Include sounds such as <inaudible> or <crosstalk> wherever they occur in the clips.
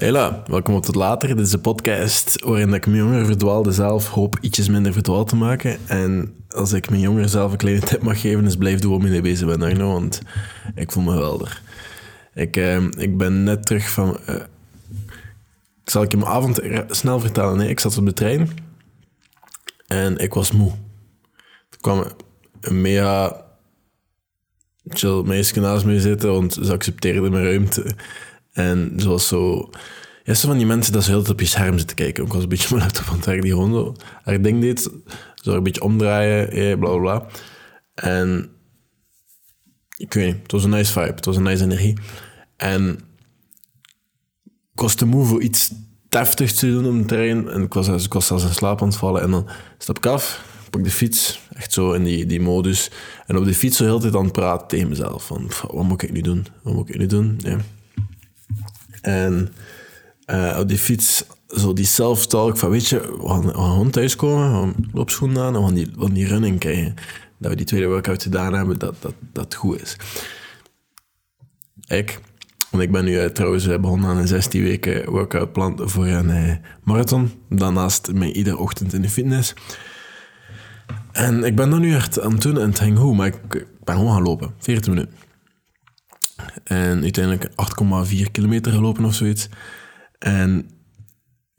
Hela, welkom op tot later. Dit is een podcast waarin ik mijn jonger verdwaalde zelf hoop ietsjes minder verdwaald te maken. En als ik mijn jonger zelf een kleine tip mag geven, is blijf doen waarmee je bezig bent, Arno, want ik voel me geweldig. Ik, eh, ik ben net terug van... Uh, ik zal ik je mijn avond snel vertellen. Ik zat op de trein en ik was moe. Er kwam een mega chill meisje naast me zitten, want ze accepteerde mijn ruimte. En zoals zo... Ja, zo van die mensen dat ze heel tijd op je scherm zitten kijken. Ik was een beetje mijn laptop aan het werken, die gewoon zo haar ding deed. Zo een beetje omdraaien, eh, bla bla. En ik weet niet, het was een nice vibe, het was een nice energie. En ik was te iets deftigs te doen op de trein. En ik was, ik was zelfs in slaap aan vallen. En dan stap ik af, pak de fiets, echt zo in die, die modus. En op de fiets zo heel de tijd aan het praten tegen mezelf. Van, wat moet ik nu doen? Wat moet ik nu doen? Ja. En uh, op die fiets, zo die self-talk van, weet je, we gaan, we gaan thuiskomen, we gaan loopschoenen aan we gaan die, we die running krijgen. Dat we die tweede workout gedaan hebben, dat dat, dat goed is. Ik, want ik ben nu uh, trouwens eh, begonnen aan een 16 weken workoutplan voor een marathon. Daarnaast mijn iedere ochtend in de fitness. En ik ben dan nu echt aan het doen en het ging goed, maar ik ben gewoon gaan lopen. 14 minuten. En uiteindelijk 8,4 kilometer gelopen of zoiets. En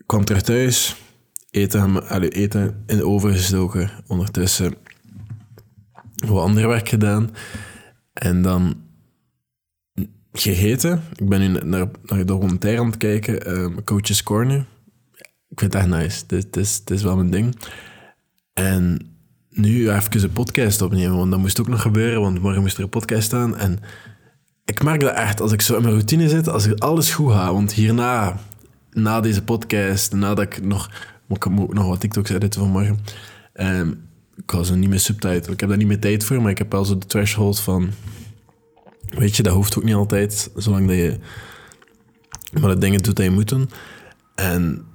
kwam terug thuis, eten, allee, eten in de oven gestoken. Ondertussen wat ander werk gedaan. En dan gegeten. Ik ben nu naar, naar de documentaire aan het kijken, um, Coach's Corner. Ik vind het echt nice. Dit, is, dit is wel mijn ding. En nu even een podcast opnemen, want dat moest ook nog gebeuren, want morgen moest er een podcast staan. En ik merk dat echt, als ik zo in mijn routine zit, als ik alles goed ga, want hierna, na deze podcast, nadat ik nog, nog wat TikToks editen vanmorgen, um, ik was zo niet meer subtitle. Ik heb daar niet meer tijd voor, maar ik heb wel zo de threshold van, weet je, dat hoeft ook niet altijd, zolang dat je maar de dingen doet die je moet doen. En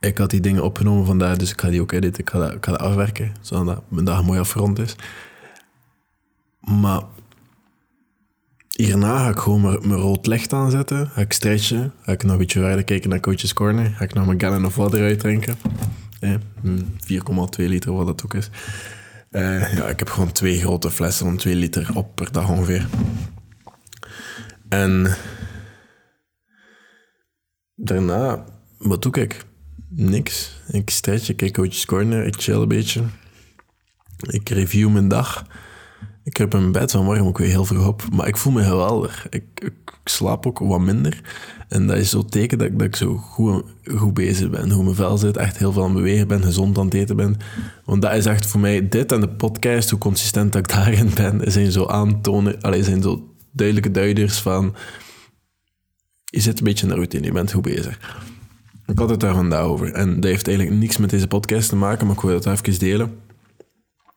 ik had die dingen opgenomen vandaag, dus ik ga die ook editen, ik ga dat, ik ga dat afwerken, zodat mijn dag mooi afgerond is. Maar Hierna ga ik gewoon mijn, rood licht aanzetten. Ga ik stretchen. Ga ik nog een beetje verder kijken naar Coach's Corner. Ga ik nog mijn gallon of water uitdrinken. Eh, 4,2 liter, wat dat ook is. Eh, ja, ik heb gewoon twee grote flessen van 2 liter op per dag ongeveer. En daarna, wat doe ik? Niks. Ik stretch, ik kijk Coach's Corner, ik chill een beetje. Ik review mijn dag. Ik heb in bed vanmorgen ook weer heel vroeg op, maar ik voel me geweldig. Ik, ik, slaap ook wat minder. En dat is zo teken dat, dat ik zo goed, goed bezig ben. Hoe mijn vel zit, echt heel veel aan het bewegen ben, gezond aan het eten ben. Want dat is echt voor mij, dit en de podcast, hoe consistent dat ik <laughs> daarin ben, zijn zo aantonen, alleen zijn zo duidelijke duiders van, je zit een beetje in de routine, je bent goed bezig. Ik had het daar vandaag over. En dat heeft eigenlijk niks met deze podcast te maken, maar ik wil het even delen.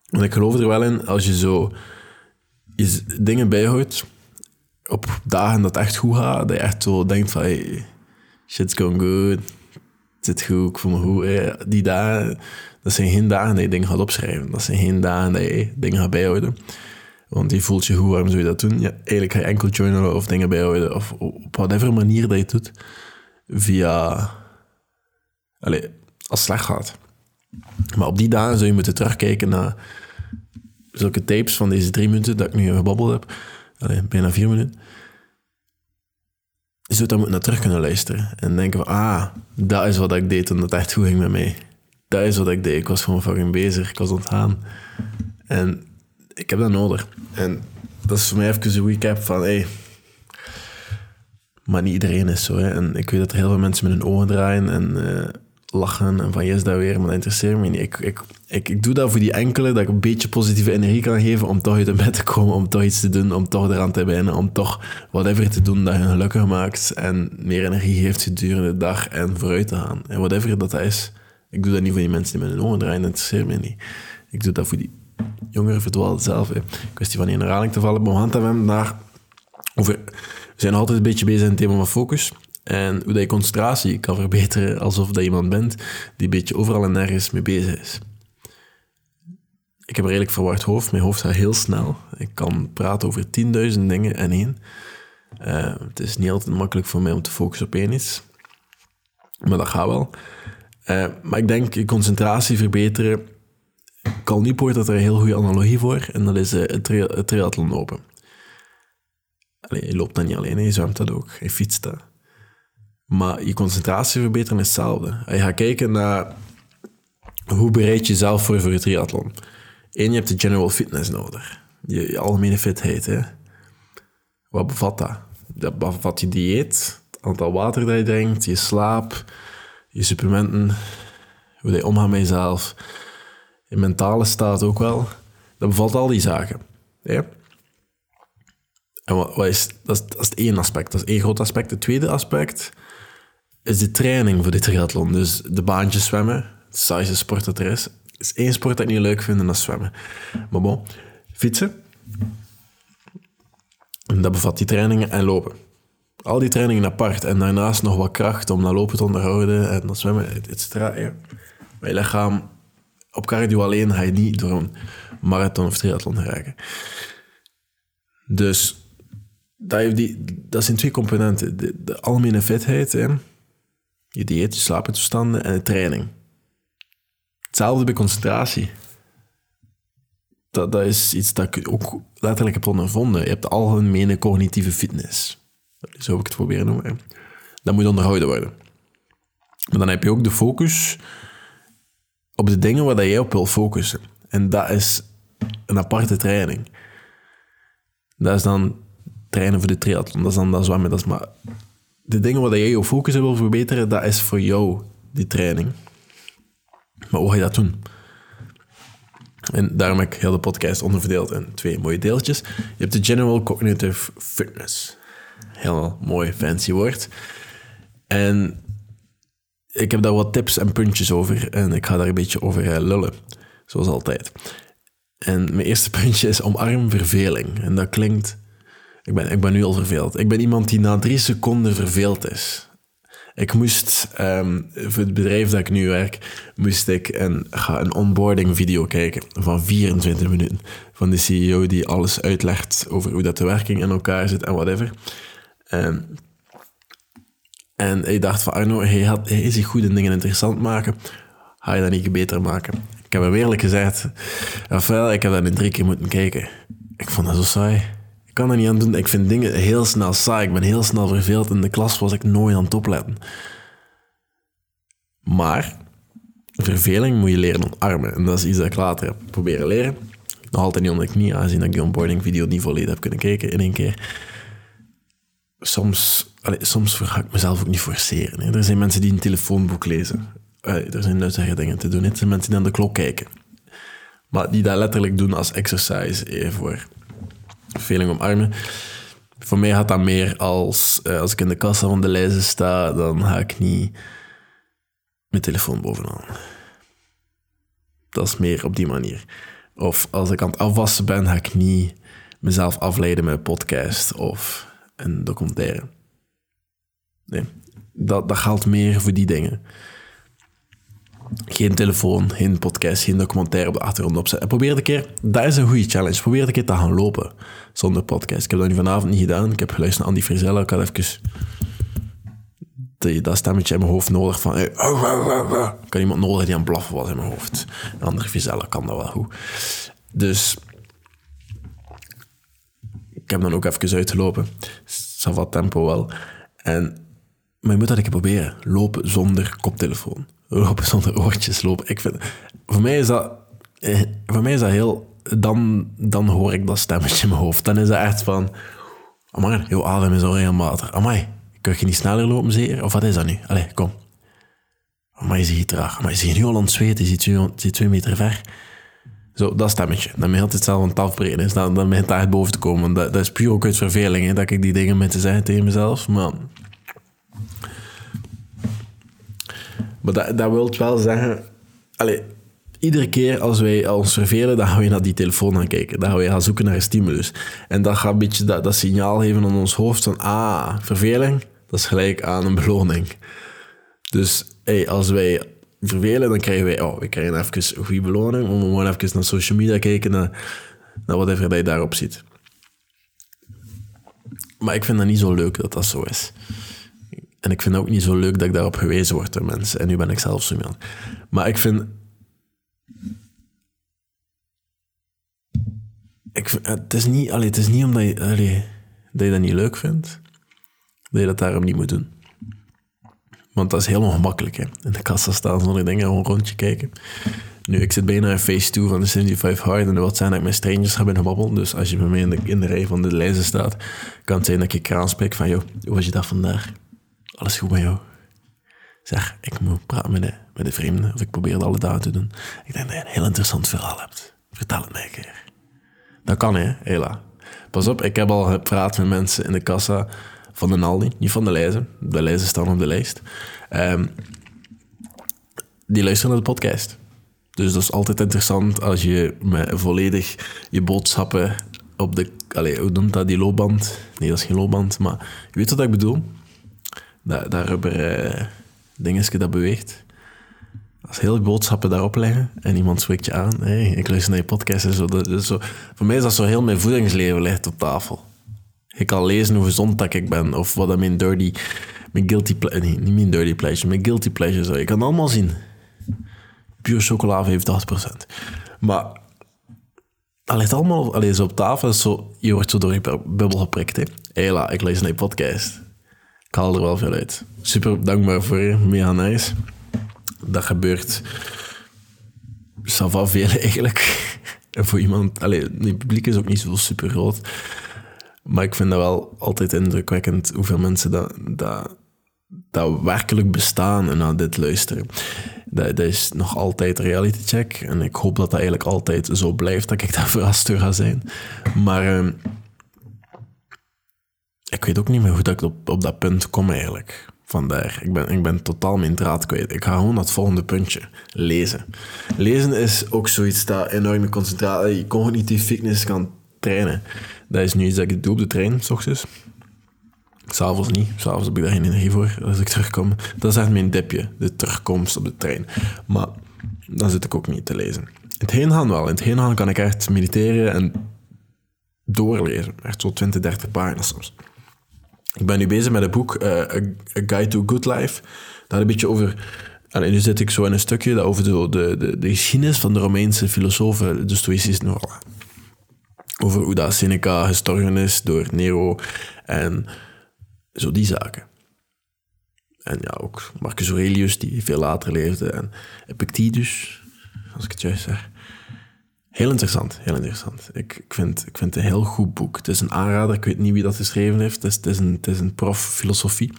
Want ik geloof er wel in, als je zo je dingen bijhoudt op dagen dat het echt goed gaat, dat je echt zo denkt van hey, shit's going good, het zit goed, ik voel me goed. Die dagen, dat zijn geen dagen dat je dingen gaat opschrijven. Dat zijn geen dagen dat je dingen gaat bijhouden. Want je voelt je goed, waarom zou je dat doen? Ja, eigenlijk ga je enkel journalen of dingen bijhouden, of op whatever manier dat je het doet, via... Allee, als het slecht gaat. Maar op die dagen zou je moeten terugkijken naar zulke tapes van deze drie minuten dat ik nu gebabbeld heb, bijna vier minuten, je zou daar naar terug kunnen luisteren en denken van, ah, dat is wat ik deed toen het echt goed ging met mij. Dat is wat ik deed. Ik was gewoon fucking bezig. Ik was ontgaan. En ik heb dat nodig. En dat is voor mij even een recap van, hey, maar niet iedereen is zo. Hè. En ik weet dat er heel veel mensen met hun ogen draaien en uh, lachen en van yes, dat weer, maar dat interesseert me niet. Ik, ik, ik, ik doe dat voor die enkele, dat ik een beetje positieve energie kan geven om toch uit de bed te komen, om toch iets te doen, om toch eraan te beginnen, om toch whatever te doen dat je gelukkig maakt en meer energie geeft gedurende de dag en vooruit te gaan. En whatever dat is. Ik doe dat niet voor die mensen die met hun ogen draaien, dat interesseert me niet. Ik doe dat voor die jongeren verdwaalden zelf. Hè. Kwestie van in herhaling te vallen, maar we gaan hebben naar over... We zijn altijd een beetje bezig in het thema van focus. En hoe dat je concentratie kan verbeteren alsof dat iemand bent die een beetje overal en nergens mee bezig is. Ik heb een redelijk verward hoofd. Mijn hoofd gaat heel snel. Ik kan praten over 10.000 dingen en één. Uh, het is niet altijd makkelijk voor mij om te focussen op één iets. Maar dat gaat wel. Eh, maar ik denk, concentratie verbeteren. Cal Newport had er een heel goede analogie voor. En dat is uh, het, triathlon lopen. Allee, je loopt dat niet alleen, je zwemt dat ook. Je fietst dat. Maar je concentratie verbeteren is hetzelfde. Je gaat kijken naar hoe bereid je jezelf voor voor het triathlon. Eén, je hebt de general fitness nodig. Je, je algemene fitheid. Hè? Wat bevat dat? Dat bevat je dieet, het aantal water dat je drinkt, je slaap, je supplementen, hoe je omgaat met jezelf, je mentale staat ook wel. Dat bevat al die zaken. Ja? En wat, wat is, dat, is, dat is het één aspect. Dat is één groot aspect. Het tweede aspect is de training voor dit triathlon. Dus de baantjes zwemmen, het saaiste sport dat er is. Er is één sport dat ik niet leuk vind en dat is zwemmen. Maar bon, fietsen. En dat bevat die trainingen en lopen. Al die trainingen apart en daarnaast nog wat kracht om dat lopen te onderhouden en dat zwemmen, et cetera. Maar je lichaam, op cardio alleen ga je niet door een marathon of triathlon geraken. Dus dat, die, dat zijn twee componenten. De, de algemene fitheid. Je dieet, je slaaptoestanden en de training. Hetzelfde bij concentratie. Dat, dat is iets dat ik ook letterlijk heb ondervonden. Je hebt de algemene cognitieve fitness. Zo heb ik het proberen noemen. Dat moet onderhouden worden. Maar dan heb je ook de focus op de dingen waar jij op wil focussen. En dat is een aparte training. Dat is dan trainen voor de triathlon. Dat is dan dat zwemmen. Dat is maar de dingen waar jij je focus wil verbeteren, dat is voor jou die training. Maar hoe ga je dat doen? En daarom heb ik heel de podcast onderverdeeld in twee mooie deeltjes. Je hebt de General Cognitive Fitness. Heel mooi, fancy woord. En ik heb daar wat tips en puntjes over. En ik ga daar een beetje over eh, lullen. Zoals altijd. En mijn eerste puntje is omarm verveling. En dat klinkt... Ik ben, ik ben nu al verveeld. Ik ben iemand die na drie seconden verveeld is. Ik moest, um, voor het bedrijf dat ik nu werk, moest ik een, een onboarding video kijken van 24 minuten. Van de CEO die alles uitlegt over hoe dat de werking in elkaar zit en whatever. Um, en ik dacht van Arno, hij, had, hij is zich goed in dingen interessant maken. Ga je dat niet beter maken? Ik heb hem eerlijk gezegd, Rafael, ik heb dat in drie keer moeten kijken. Ik vond dat zo saai. Kan er niet aan doen. Ik vind dingen heel snel saai. Ik ben heel snel verveeld. In de klas was ik nooit aan het opletten. Maar verveling moet je leren omarmen. En dat is iets dat ik later heb proberen leren. Nog altijd niet onder de knie, aangezien ik die onboarding video niet volledig heb kunnen kijken in één keer. Soms, soms ga ik mezelf ook niet forceren. Er zijn mensen die een telefoonboek lezen. er zijn nuttige dingen te doen. Er zijn mensen die aan de klok kijken. Maar die dat letterlijk doen als exercise voor verveling omarmen. Voor mij gaat dat meer als uh, als ik in de kassa van de lijzen sta, dan ga ik niet mijn telefoon bovenaan. Dat is meer op die manier. Of als ik aan het afwassen ben, ga ik niet mezelf afleiden met een podcast of een documentaire. Nee, dat, dat geldt meer voor die dingen. Geen telefoon, geen podcast, geen documentaire op de achtergrond opzetten. En probeer een keer, dat is een goede challenge, probeer een keer te gaan lopen zonder podcast. Ik heb dat nu vanavond niet gedaan. Ik heb geluisterd naar Andy Frisella. Ik had even die, dat stemmetje in mijn hoofd nodig van... Hey, ik kan iemand nodig die aan het blaffen was in mijn hoofd. Een andere kan dat wel goed. Dus... Ik heb dan ook even uitgelopen. wat tempo wel. En... Maar je moet dat een keer proberen. Lopen zonder koptelefoon lopen zonder oortjes lopen. Ik vind, voor mij is dat, eh, voor mij is dat heel, dan, dan hoor ik dat stemmetje in mijn hoofd. Dan is dat echt van, amai, jouw adem is al regelmatig. Amai, kun je niet sneller lopen zeer? Of wat is dat nu? Allee, kom. Amai, zie je traag. Maar je ziet nu al aan het zweten, je ziet twee, meter ver. Zo, dat stemmetje. Dan begint het zelf aan het afbreken. Dan begint het echt boven te komen. Dat, dat is puur ook uit verveling, hè, dat ik die dingen met te zeggen tegen mezelf. Maar Maar dat, dat wil wel zeggen... Iedere keer als wij ons vervelen, dan gaan we naar die telefoon gaan kijken. Dan gaan we gaan zoeken naar een stimulus. En dat gaat een beetje dat, dat signaal geven aan ons hoofd van... Ah, verveling, dat is gelijk aan een beloning. Dus hey, als wij vervelen, dan krijgen wij... Oh, we krijgen even een goede beloning. We gewoon even naar social media kijken, naar, naar whatever dat je daarop ziet. Maar ik vind dat niet zo leuk dat dat zo is. En ik vind het ook niet zo leuk dat ik daarop gewezen word door mensen. En nu ben ik zelf zo iemand. Maar ik vind... Ik het, is niet, allee, het is niet omdat je, allee, dat je dat niet leuk vindt, dat je dat daarom niet moet doen. Want dat is heel ongemakkelijk. Hè? In de kassa staan zonder dingen, gewoon rondje kijken. Nu, ik zit bijna in phase 2 van de 75 Hard en dat wil zijn dat ik met strangers ga binnen Dus als je bij mij in de, in de rij van de lijsten staat, kan het zijn dat ik kraan spreek van, joh, hoe was je dag vandaag? Alles goed met jou? Zeg, ik moet praten met de, met de vreemden, of ik probeer het alle dagen te doen. Ik denk dat je een heel interessant verhaal hebt. Vertel het mij een keer. Dat kan, hè, hela. Pas op, ik heb al gepraat met mensen in de kassa van de Aldi, niet van de lijzen. De lijzen staan op de lijst. Um, die luisteren naar de podcast. Dus dat is altijd interessant als je met volledig je boodschappen op de... Allez, hoe noemt dat? Die loopband? Nee, dat is geen loopband, maar je weet wat ik bedoel? Dat, dat rubber eh, dingetje dat beweegt. Als heel boodschappen daarop leggen en iemand spreekt je aan. Hey, ik luister naar je podcast en zo, zo. Voor mij is dat zo heel mijn voedingsleven ligt op tafel. Ik kan lezen hoe gezond dat ik ben of wat mijn dirty... Mijn guilty pleasure... Niet mijn dirty pleasure, mijn guilty pleasure. Zo. Je kan allemaal zien puur chocola 85%. Maar dat ligt allemaal alleen zo op tafel. Zo, je wordt zo door je bubbel geprikt. Hè. Hela, ik lees naar je podcast. Ik haal er wel veel uit. Super dankbaar voor je. Mega nice. Dat gebeurt Sava veel <laughs> eigenlijk. En voor iemand... Allee, het publiek is ook niet zo super groot. Maar ik vind dat wel altijd indrukwekkend hoeveel mensen dat, dat, dat werkelijk bestaan en naar dit luisteren dat, dat, is nog altijd reality check. En ik hoop dat dat eigenlijk altijd zo blijft, dat ik daar <laughs> verrast door ga zijn. Maar uh, ik weet ook niet meer hoe dat ik op, op dat punt kom eigenlijk. Vandaar. Ik ben, ik ben totaal mijn draad kwijt. Ik ga gewoon het volgende puntje. Lezen. Lezen is ook zoiets dat enorme concentratie, cognitieve fitness kan trainen. Dat is nu iets dat ik doe op de trein, s ochtends. S'avonds niet. S'avonds heb ik daar geen energie voor als ik terugkom. Dat is echt mijn dipje, de terugkomst op de trein. Maar dan zit ik ook niet te lezen. In het heengaan wel. In het heengaan kan ik echt mediteren en doorlezen. Echt zo 20, 30 pagina's soms. Ik ben nu bezig met een boek, uh, A, Guide to Good Life. Daar een beetje over... En nu zit ik zo in een stukje dat over de, de, de, de geschiedenis van de Romeinse filosofen, de Stoïcisme. Over hoe dat Seneca gestorven is door Nero en zo die zaken. En ja, ook Marcus Aurelius, die veel later leefde. En Epictetus, als ik het juist zeg. Heel interessant, heel interessant. Ik, ik, vind, ik vind het een heel goed boek. Het is een aanrader, ik weet niet wie dat geschreven heeft. Het is, het is, een, het is een prof filosofie.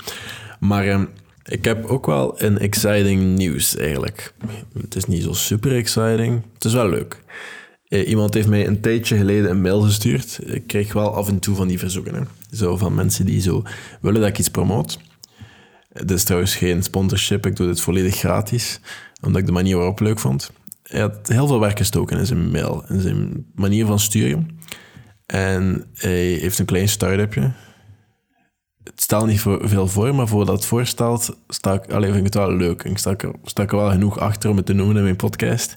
Maar ehm, ik heb ook wel een exciting nieuws eigenlijk. Het is niet zo super exciting. Het is wel leuk. Eh, iemand heeft mij een tijdje geleden een mail gestuurd. Ik kreeg wel af en toe van die verzoeken. Hè. Zo van mensen die zo willen dat ik iets promoot. Het is trouwens geen sponsorship, ik doe dit volledig gratis, omdat ik de manier waarop leuk vond. Hij had heel veel werk gestoken in zijn mail, in zijn manier van sturen. En hij heeft een klein start-upje. Het stelt niet voor, veel voor, maar voor dat het voorstelt, sta ik, alleen vind ik het wel leuk. Ik sta, sta er wel genoeg achter om het te noemen in mijn podcast.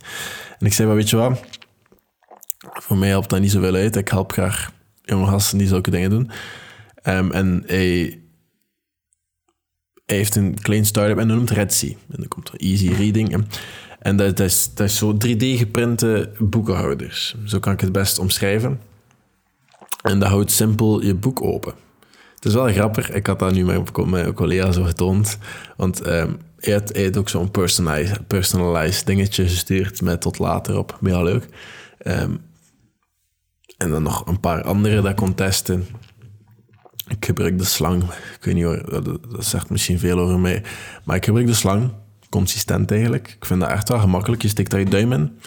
En ik zei, maar weet je wat, voor mij helpt dat niet zoveel uit. Ik help graag jonge gasten die zulke dingen doen. Um, en hij, heeft een klein start-up en noemt Redsea. En dan komt er Easy Reading. En, dat, dat, is, dat is zo 3D-geprinte boekenhouders. Zo kan ik het best omschrijven. En dat houdt simpel je boek open. Het is wel grappig. Ik had dat nu met mijn collega zo getoond. Want um, hij, had, ook zo'n personalized, personalized dingetje gestuurd met tot later op. Mega leuk. Um, en dan nog een paar andere dat kon testen. Ik gebruik de slang. Ik weet niet hoor, dat, zegt misschien veel over mij. Maar ik gebruik de slang. Consistent eigenlijk. Ik vind dat echt wel gemakkelijk. Je stikt daar je duim in.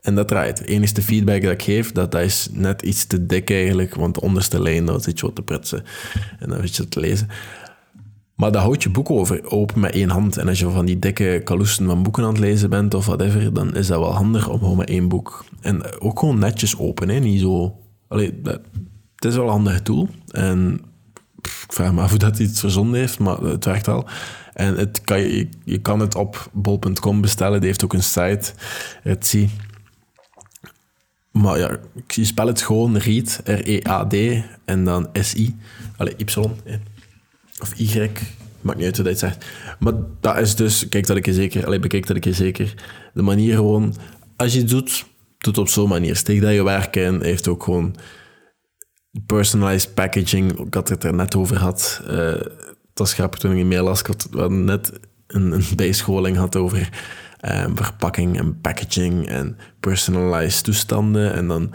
En dat draait. Het enige feedback dat ik geef, dat, dat is net iets te dik eigenlijk. Want de onderste lijn, dat zit je wat te prutsen. En dan zit je te lezen. Maar dat houdt je boek over, open met één hand. En als je van die dikke kalussen van boeken aan het lezen bent of whatever, dan is dat wel handig om gewoon met één boek. En ook gewoon netjes open, niet zo... Allee, het is wel een handig tool. En ik vraag me af hoe dat iets verzonden heeft, maar het werkt wel. En het kan je, je kan het op bol.com bestellen. Die heeft ook een site. Het zie. Maar ja, je spel het gewoon Read, R-E-A-D, en dan S-I. Allee, Y. Of Y. Maakt niet uit hoe dat je het zegt. Maar dat is dus, kijk dat ik je zeker, allee, bekijk dat ik je zeker, de manier gewoon, als je het doet, doe het op zo'n manier. Steek dat je werk in, heeft ook gewoon personalized packaging, ik had het er net over gehad. Uh, dat was grappig toen ik een mail las, ik had, net een, een bijscholing had over uh, verpakking en packaging en personalized toestanden. En dan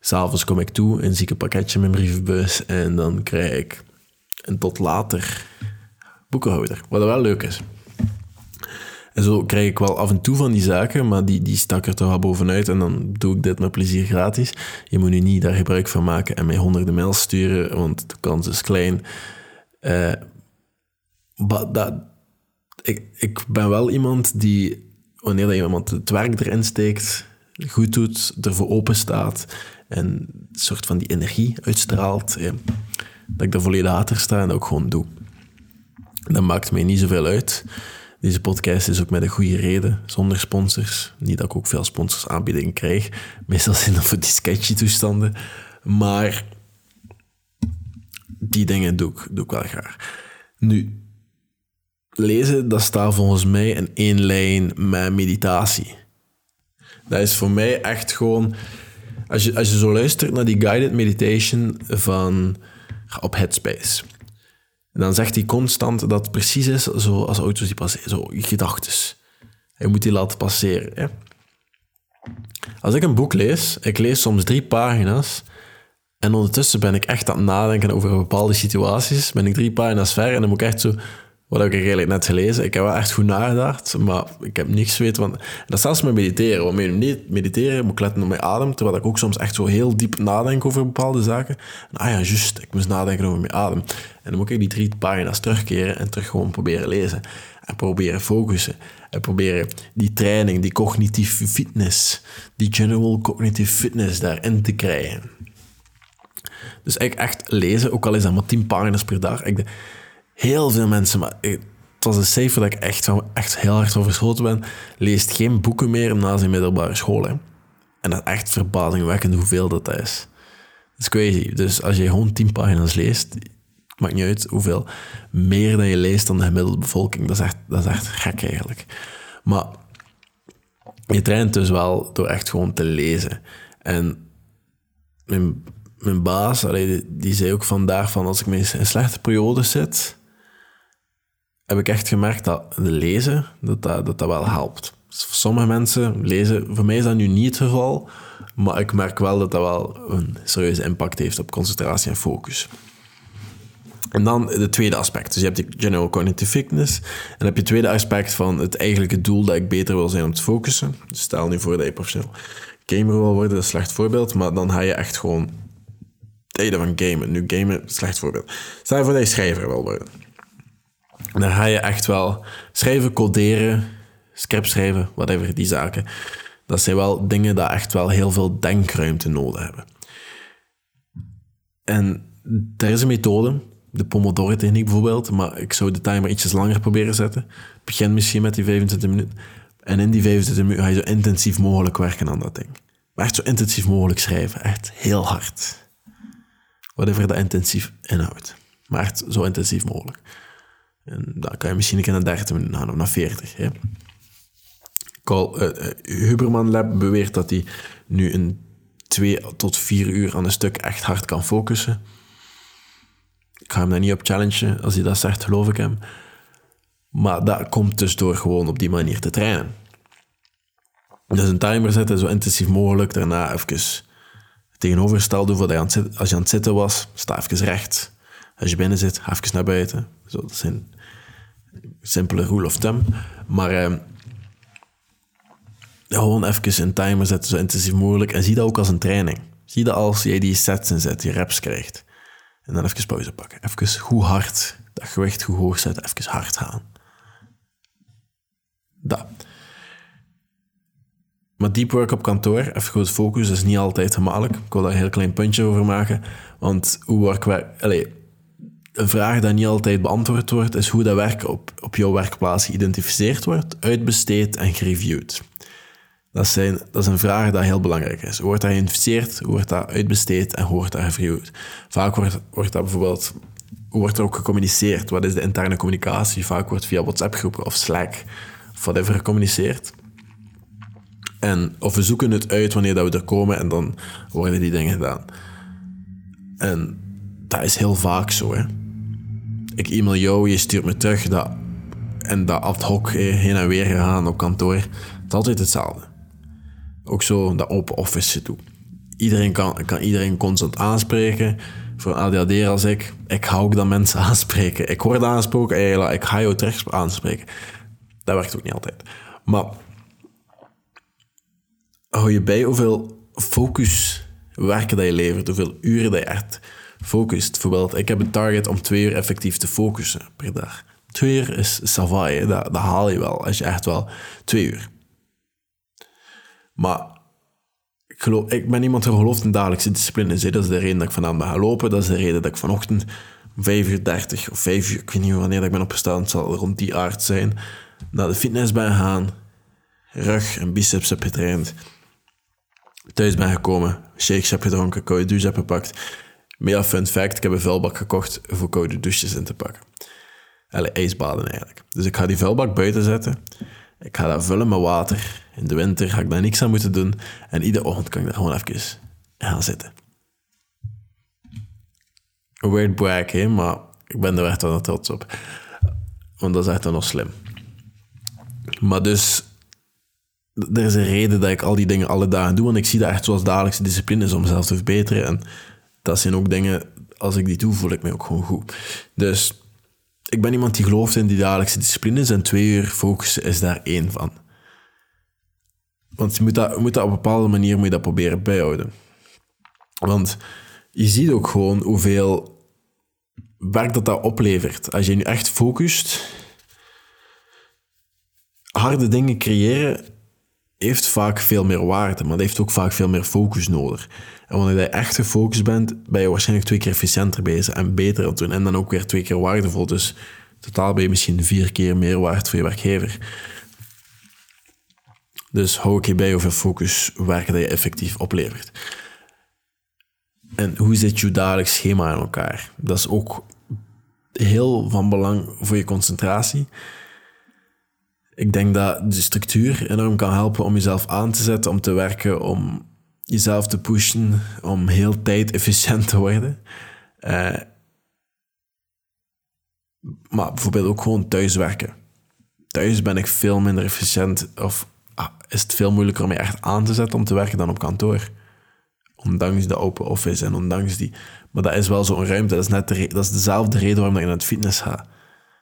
s'avonds kom ik toe, een zieke pakketje met mijn brievenbus en dan krijg ik een tot later boekenhouder, wat wel leuk is. En zo krijg ik wel af en toe van die zaken, maar die, die stak er toch wel bovenuit. En dan doe ik dit met plezier gratis. Je moet nu niet daar gebruik van maken en mij honderden mails sturen, want de kans is klein. Uh, dat, ik, ik ben wel iemand die, wanneer iemand het werk erin steekt, goed doet, ervoor open staat en een soort van die energie uitstraalt, dat ik er volledig achter sta en ook gewoon doe. Dat maakt mij niet zoveel uit. Deze podcast is ook met een goede reden, zonder sponsors. Niet dat ik ook veel sponsors aanbiedingen krijg. Meestal zijn dat voor die sketchy toestanden. Maar die dingen doe ik, doe ik wel graag. Nu, lezen, dat staat volgens mij in één lijn met meditatie. Dat is voor mij echt gewoon... Als je, als je zo luistert naar die guided meditation van, op Headspace dan zegt hij constant dat het precies is zoals auto's die passeren, zo gedachtes. Je moet die laten passeren. Hè? Als ik een boek lees, ik lees soms drie pagina's en ondertussen ben ik echt aan het nadenken over bepaalde situaties. Ben ik drie pagina's ver en dan moet ik echt zo wat heb ik eigenlijk net gelezen? Ik heb wel echt goed nagedacht, maar ik heb niks weten. Want, dat is zelfs met mediteren. Want met mediteren moet ik letten op mijn adem, terwijl ik ook soms echt zo heel diep nadenk over bepaalde zaken. En, ah ja, juist, ik moest nadenken over mijn adem. En dan moet ik die drie pagina's terugkeren en terug gewoon proberen lezen. En proberen focussen. En proberen die training, die cognitieve fitness, die general cognitive fitness daarin te krijgen. Dus ik echt lezen, ook al is dat maar tien pagina's per dag. Ik heel veel mensen, maar het was een cijfer dat ik echt, echt heel hard over geschoten ben, leest geen boeken meer na zijn middelbare school. Hè. En dat is echt verbazingwekkend hoeveel dat is. Dat is crazy. Dus als je gewoon tien pagina's leest, maakt niet uit hoeveel meer dan je leest dan de gemiddelde bevolking. Dat is echt, dat is echt gek eigenlijk. Maar je traint dus wel door echt gewoon te lezen. En mijn, mijn baas, die, die zei ook vandaag van als ik in slechte periodes zit, heb ik echt gemerkt dat lezen, dat dat, dat, wel helpt. Sommige mensen lezen, voor mij is dat nu niet het geval, maar ik merk wel dat dat wel een serieuze impact heeft op concentratie en focus. En dan het tweede aspect. Dus je hebt die general cognitive fitness. En dan heb je het tweede aspect van het eigenlijke doel dat ik beter wil zijn om te focussen. Dus stel nu voor dat je professioneel gamer wil worden, dat is een slecht voorbeeld. Maar dan ga je echt gewoon tijden van gamen. Nu gamen, slecht voorbeeld. Stel je voor dat je schrijver wil worden dan ga je echt wel schrijven, coderen, script schrijven, whatever, die zaken. Dat zijn wel dingen die echt wel heel veel denkruimte nodig hebben. En er is een methode, de Pomodoro-techniek bijvoorbeeld, maar ik zou de timer ietsjes langer proberen zetten. Begin misschien met die 25 minuten. En in die 25 minuten ga je zo intensief mogelijk werken aan dat ding. Maar echt zo intensief mogelijk schrijven. Echt heel hard. Whatever dat intensief inhoudt. Maar echt zo intensief mogelijk. En dan kan je misschien een keer naar 30 minuten gaan of naar 40. Hè. Carl, uh, Huberman Lab beweert dat hij nu een 2 tot 4 uur aan een stuk echt hard kan focussen. Ik ga hem daar niet op challengen. Als hij dat zegt, geloof ik hem. Maar dat komt dus door gewoon op die manier te trainen. Dus een timer zetten, zo intensief mogelijk. Daarna even tegenovergesteld doen voor als je aan het zitten was. Sta even recht. Als je binnen zit, ga even naar buiten. Zo, dat zijn simpele rule of thumb. Maar eh, gewoon even een timer zetten, zo intensief mogelijk. En zie dat ook als een training. Zie dat als jij die sets inzet, je reps krijgt. En dan even pauze pakken. Even hoe hard, dat gewicht hoe hoog zetten, even hard gaan. Dat. Maar deep work op kantoor, even goed focus, is niet altijd gemakkelijk. Ik wil daar een heel klein puntje over maken. Want hoe work Allez, een vraag die niet altijd beantwoord wordt, is hoe dat werk op, op jouw werkplaats geïdentificeerd wordt, uitbesteed en gereviewd. Dat, zijn, dat is een vraag die heel belangrijk is. Hoe wordt dat geïdentificeerd, hoe wordt dat uitbesteed en hoe wordt dat gereviewd? Vaak wordt, wordt dat bijvoorbeeld wordt ook gecommuniceerd? Wat is de interne communicatie? Vaak wordt via WhatsApp-groepen of Slack of whatever gecommuniceerd. En, of we zoeken het uit wanneer dat we er komen en dan worden die dingen gedaan. En dat is heel vaak zo. Hè. Ik e-mail jou, je stuurt me terug. Dat, en dat ad hoc heen en weer gaan op kantoor. Het is altijd hetzelfde. Ook zo dat open office toe. Iedereen kan, kan iedereen constant aanspreken. Voor een ADHD als ik, ik hou ook dat mensen <laughs> aanspreken. Ik word aangesproken, ik ga jou terug aanspreken. Dat werkt ook niet altijd. Maar hou je bij hoeveel focus werken dat je levert, hoeveel uren dat je echt focust. Bijvoorbeeld, ik heb een target om twee uur effectief te focussen per dag. Twee uur is savai, dat, dat haal je wel, als je echt wel twee uur. Maar ik, ben iemand die gelooft in dagelijkse disciplines. Dat is de reden dat ik vanavond ben gaan lopen. Dat is de reden dat ik vanochtend 5 uur 30 of 5 uur, ik weet niet wanneer ik ben opgestaan, het zal rond die aard zijn, naar de fitness ben gegaan, rug en biceps heb getraind, thuis ben gekomen, shakes heb gedronken, koude douche heb gepakt. Mega fun fact, ik heb een vuilbak gekocht voor koude douches in te pakken. Allee, ijsbaden eigenlijk. Dus ik ga die vuilbak buiten zetten. Ik ga dat vullen met water. In de winter ga ik daar niks aan moeten doen. En iedere ochtend kan ik daar gewoon even gaan zitten. Weird brag, hè? maar ik ben er echt wel trots op. Want dat is echt wel nog slim. Maar dus, er is een reden dat ik al die dingen alle dagen doe. Want ik zie dat echt zoals dagelijkse disciplines om mezelf te verbeteren. En dat zijn ook dingen, als ik die doe, voel ik me ook gewoon goed. Dus ik ben iemand die gelooft in die dagelijkse disciplines. En twee uur focussen is daar één van. Want je moet dat, moet dat op een bepaalde manier moet je dat proberen bijhouden. Want je ziet ook gewoon hoeveel werk dat dat oplevert. Als je nu echt focust, harde dingen creëren heeft vaak veel meer waarde, maar dat heeft ook vaak veel meer focus nodig. En wanneer je echt gefocust bent, ben je waarschijnlijk twee keer efficiënter bezig en beter aan het doen. En dan ook weer twee keer waardevol. Dus totaal ben je misschien vier keer meer waard voor je werkgever. Dus hou ik je bij hoeveel focus werken dat je effectief oplevert. En hoe zit je dagelijks schema in elkaar? Dat is ook heel van belang voor je concentratie. Ik denk dat de structuur enorm kan helpen om jezelf aan te zetten, om te werken, om jezelf te pushen, om heel tijd efficiënt te worden. Uh, maar bijvoorbeeld ook gewoon thuiswerken. Thuis ben ik veel minder efficiënt of ah, is het veel moeilijker om je echt aan te zetten om te werken dan op kantoor. Ondanks de open office en ondanks die... Maar dat is wel zo'n ruimte. Dat is, net de, dat is dezelfde reden waarom ik naar het fitness ga.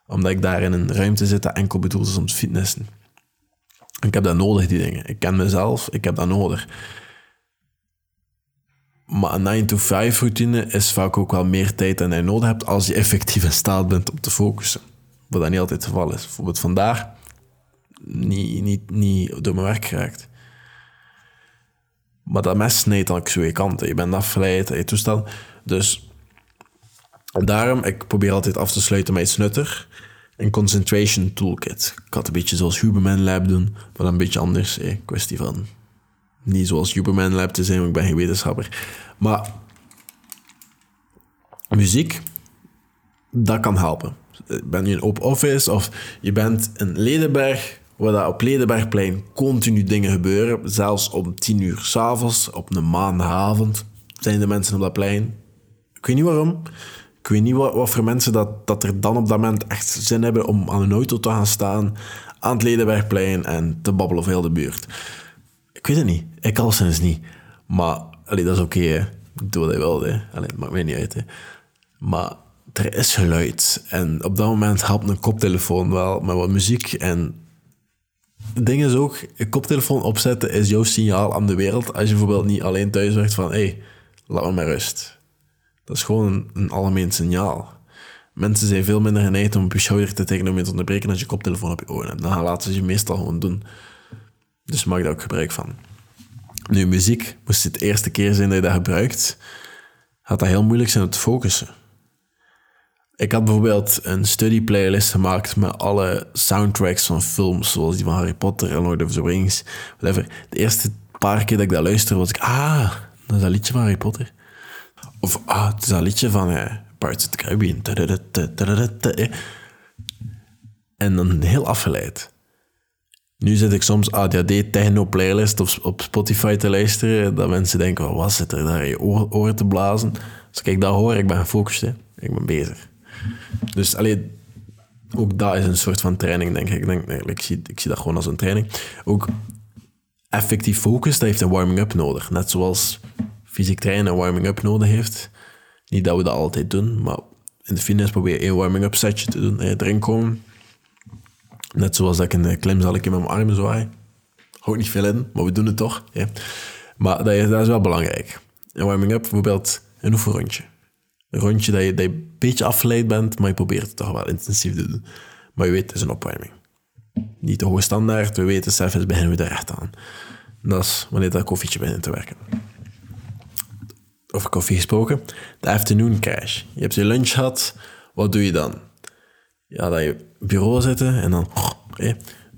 Omdat ik daar in een ruimte zit dat enkel bedoeld is om te fitnessen. ik heb dat nodig, die dingen. Ik ken mezelf, ik heb dat nodig. Maar een 9-to-5 routine is vaak ook wel meer tijd dan je nodig hebt als je effectief in staat bent om te focussen. Wat dat niet altijd het geval is. Bijvoorbeeld vandaag niet, niet, niet door mijn werk geraakt. Maar dat mes snijdt dan twee kanten. Je bent afgeleid je toestel. Dus daarom, ik probeer altijd af te sluiten met iets nutter. Een concentration toolkit. Ik had een beetje zoals Huberman Lab doen, maar dan een beetje anders. Eh, kwestie van niet zoals Huberman Lab te zijn, want ik ben geen wetenschapper. Maar muziek, dat kan helpen. Ben je een open office of je bent een Ledenberg, waar dat op Ledenbergplein continu dingen gebeuren, zelfs om tien uur s'avonds, op een maandagavond, zijn de mensen op dat plein. Ik weet niet waarom. Ik weet niet wat, wat voor mensen dat, dat er dan op dat moment echt zin hebben om aan een auto te gaan staan, aan het Ledenbergplein en te babbelen over heel de buurt. Ik weet het niet. Ik al sinds niet. Maar allee, dat is oké, okay, Doe wat je wil, hè. Allee, maakt mij niet uit. Maar er is geluid. En op dat moment helpt een koptelefoon wel met wat muziek. En het ding is ook, een koptelefoon opzetten is jouw signaal aan de wereld. Als je bijvoorbeeld niet alleen thuis werkt van, hé, hey, laat me maar rust. Dat is gewoon een, een algemeen signaal. Mensen zijn veel minder geneigd om op je schouder te tekenen om je te onderbreken als je koptelefoon op je oren hebt. Dan laten ze je meestal gewoon doen. Dus maak daar ook gebruik van. Nu, muziek, moest het de eerste keer zijn dat je dat gebruikt, gaat dat heel moeilijk zijn om te focussen. Ik had bijvoorbeeld een study playlist gemaakt met alle soundtracks van films, zoals die van Harry Potter en Lord of the Rings, whatever. De eerste paar keer dat ik dat luisterde, was ik, ah, dat is dat liedje van Harry Potter. Of, ah, het is liedje van uh, Pirates of the Caribbean. En dan heel afgeleid. Nu zit ik soms ADHD techno playlist op, op Spotify te luisteren. Dat mensen denken, wat zit er daar in je oren te blazen? Als ik dat hoor, ik ben gefocust. Hè. Ik ben bezig. Dus alleen, ook dat is een soort van training, denk ik. Ik, denk, ik, zie, ik zie dat gewoon als een training. Ook effectief focus, dat heeft een warming-up nodig. Net zoals fysiek trainen een warming-up nodig heeft. Niet dat we dat altijd doen, maar in de fitness probeer je een warming-up setje te doen. Erin komen. Net zoals dat ik in de klim zal ik in mijn armen zwaai. Houdt niet veel in, maar we doen het toch. Maar dat is, dat is wel belangrijk. Een warming-up, bijvoorbeeld een oefenrondje. Een rondje dat je, dat je een beetje afgeleid bent, maar je probeert het toch wel intensief te doen. Maar je weet, het is een opwarming. Niet de hoge standaard, we weten, zelfs beginnen we er echt aan. Dat is wanneer dat koffietje begint te werken. Over koffie gesproken. De afternoon crash. Je hebt je lunch gehad, wat doe je dan? Ja, dat je bureau zitten en dan...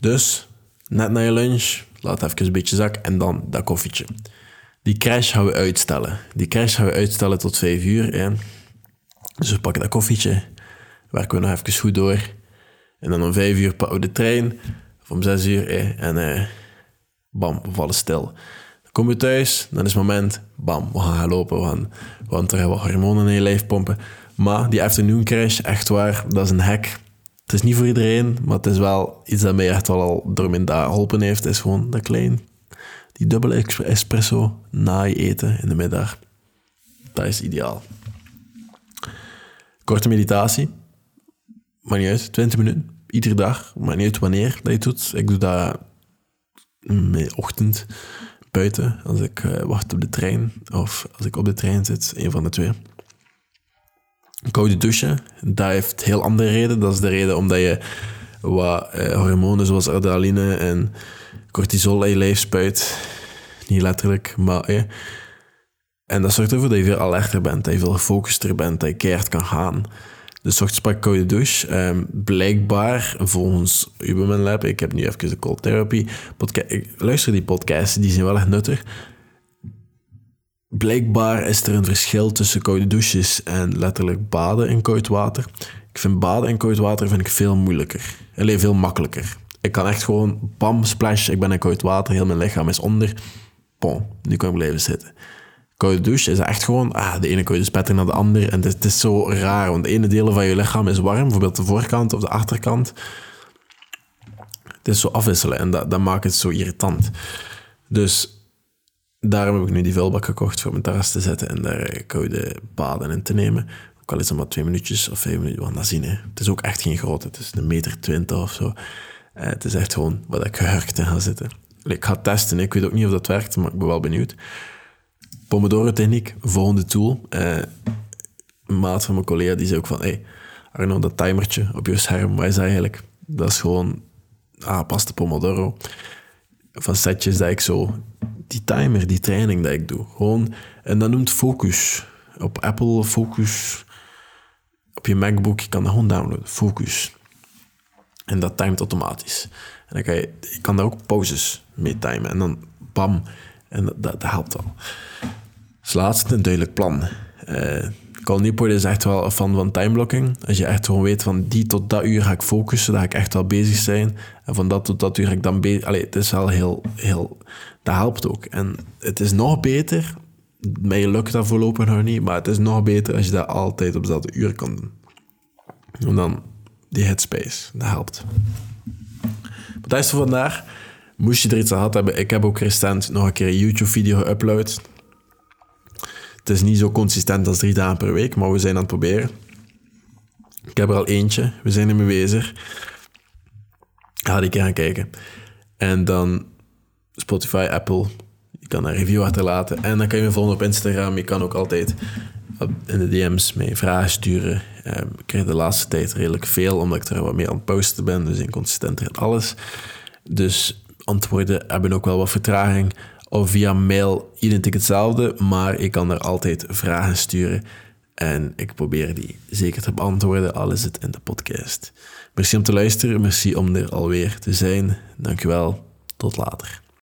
Dus, net na je lunch, laat even een beetje zakken en dan dat koffietje. Die crash gaan we uitstellen. Die crash gaan we uitstellen tot vijf uur. Hè. Dus we pakken dat koffietje, werken we nog even goed door. En dan om vijf uur pakken we de trein, of om zes uur, hè, en eh, bam, we vallen stil. Komen we thuis, dan is het moment, bam, we gaan gaan lopen, gaan, we gaan hormonen in je lijf pompen. Maar die afternoon crash, echt waar, dat is een hack. Het is niet voor iedereen, maar het is wel iets dat mij echt wel al door mijn dag geholpen heeft. is gewoon dat klein, die dubbele espresso na je eten in de middag. Dat is ideaal. Korte meditatie. Maar niet uit, 20 minuten. Iedere dag. Maar niet uit wanneer dat je doet. Ik doe dat in de ochtend Als ik uh, wacht op de trein. Of als ik op de trein zit. Een van de twee. Koude douchen. Dat heeft heel andere reden. Dat is de reden omdat je wat uh, hormonen zoals adrenaline en cortisol in je lijf spuit. Niet letterlijk, maar... Eh, en dat zorgt ervoor dat je veel alerter bent, dat je veel gefocuster bent, dat je keihard kan gaan. Dus ochtends pak koude douche. Um, blijkbaar, volgens Uberman Lab, ik heb nu even de cold therapy podcast. Ik luister die podcasts, die zijn wel echt nuttig. Blijkbaar is er een verschil tussen koude douches en letterlijk baden in koud water. Ik vind baden in koud water vind ik veel moeilijker. Alleen veel makkelijker. Ik kan echt gewoon, bam, splash, ik ben in koud water, heel mijn lichaam is onder. Bon, nu kan ik blijven zitten koude douche is echt gewoon, ah, de ene koude is beter dan de andere. En het, is zo raar, want de ene deel van je lichaam is warm, bijvoorbeeld de voorkant of de achterkant. Het is zo afwisselen en dat, dat maakt het zo irritant. Dus daarom heb ik nu die vuilbak gekocht voor mijn terras te zetten en daar koude baden in te nemen. Ook al is het maar twee minuutjes of vijf minuten, gaan dat zien. Hè. Het is ook echt geen grote, het is een meter twintig of zo. Uh, het is echt gewoon wat ik gehurkt in ga zitten. Ik ga testen, ik weet ook niet of dat werkt, maar ik ben wel benieuwd. Pomodoro-techniek, volgende tool. Uh, een maat van mijn collega die zei ook van... Hey, Arno, dat timertje op je scherm, wat is eigenlijk? Dat is gewoon aangepaste Pomodoro. Van setjes dat ik zo... Die timer, die training dat ik doe. Gewoon... En dat noemt Focus. Op Apple Focus... Op je MacBook, je kan dat gewoon downloaden. Focus. En dat timet automatisch. En dan kan je... Je kan daar ook pauzes mee timen. En dan bam... En dat, dat, dat helpt wel. Als laatste een duidelijk plan. Uh, Call Newport is echt wel een fan van timeblocking. Als je echt gewoon weet van die tot dat uur ga ik focussen, dan ga ik echt wel bezig zijn. En van dat tot dat uur ga ik dan bezig... Allee, het is wel heel, heel... Dat helpt ook. En het is nog beter... Mij lukt dat voorlopig nog niet, maar het is nog beter als je dat altijd op dezelfde uur kan doen. En dan die headspace, dat helpt. Maar dat is voor vandaag. Moest je er iets aan gehad hebben, ik heb ook recent nog een keer een YouTube-video geüpload. Het is niet zo consistent als drie dagen per week, maar we zijn aan het proberen. Ik heb er al eentje, we zijn ermee bezig. Ga die keer gaan kijken. En dan Spotify, Apple. Je kan een review achterlaten. En dan kan je me volgen op Instagram. Je kan ook altijd in de DM's mee vragen sturen. Ehm, ik krijg de laatste tijd redelijk veel, omdat ik er wat meer aan het posten ben. Dus inconsistenter in alles. Dus antwoorden hebben ook wel wat vertraging. Of via mail identiek hetzelfde, maar ik kan er altijd vragen sturen. En ik probeer die zeker te beantwoorden, al is het in de podcast. Merci om te luisteren, merci om er alweer te zijn. Dankjewel, tot later.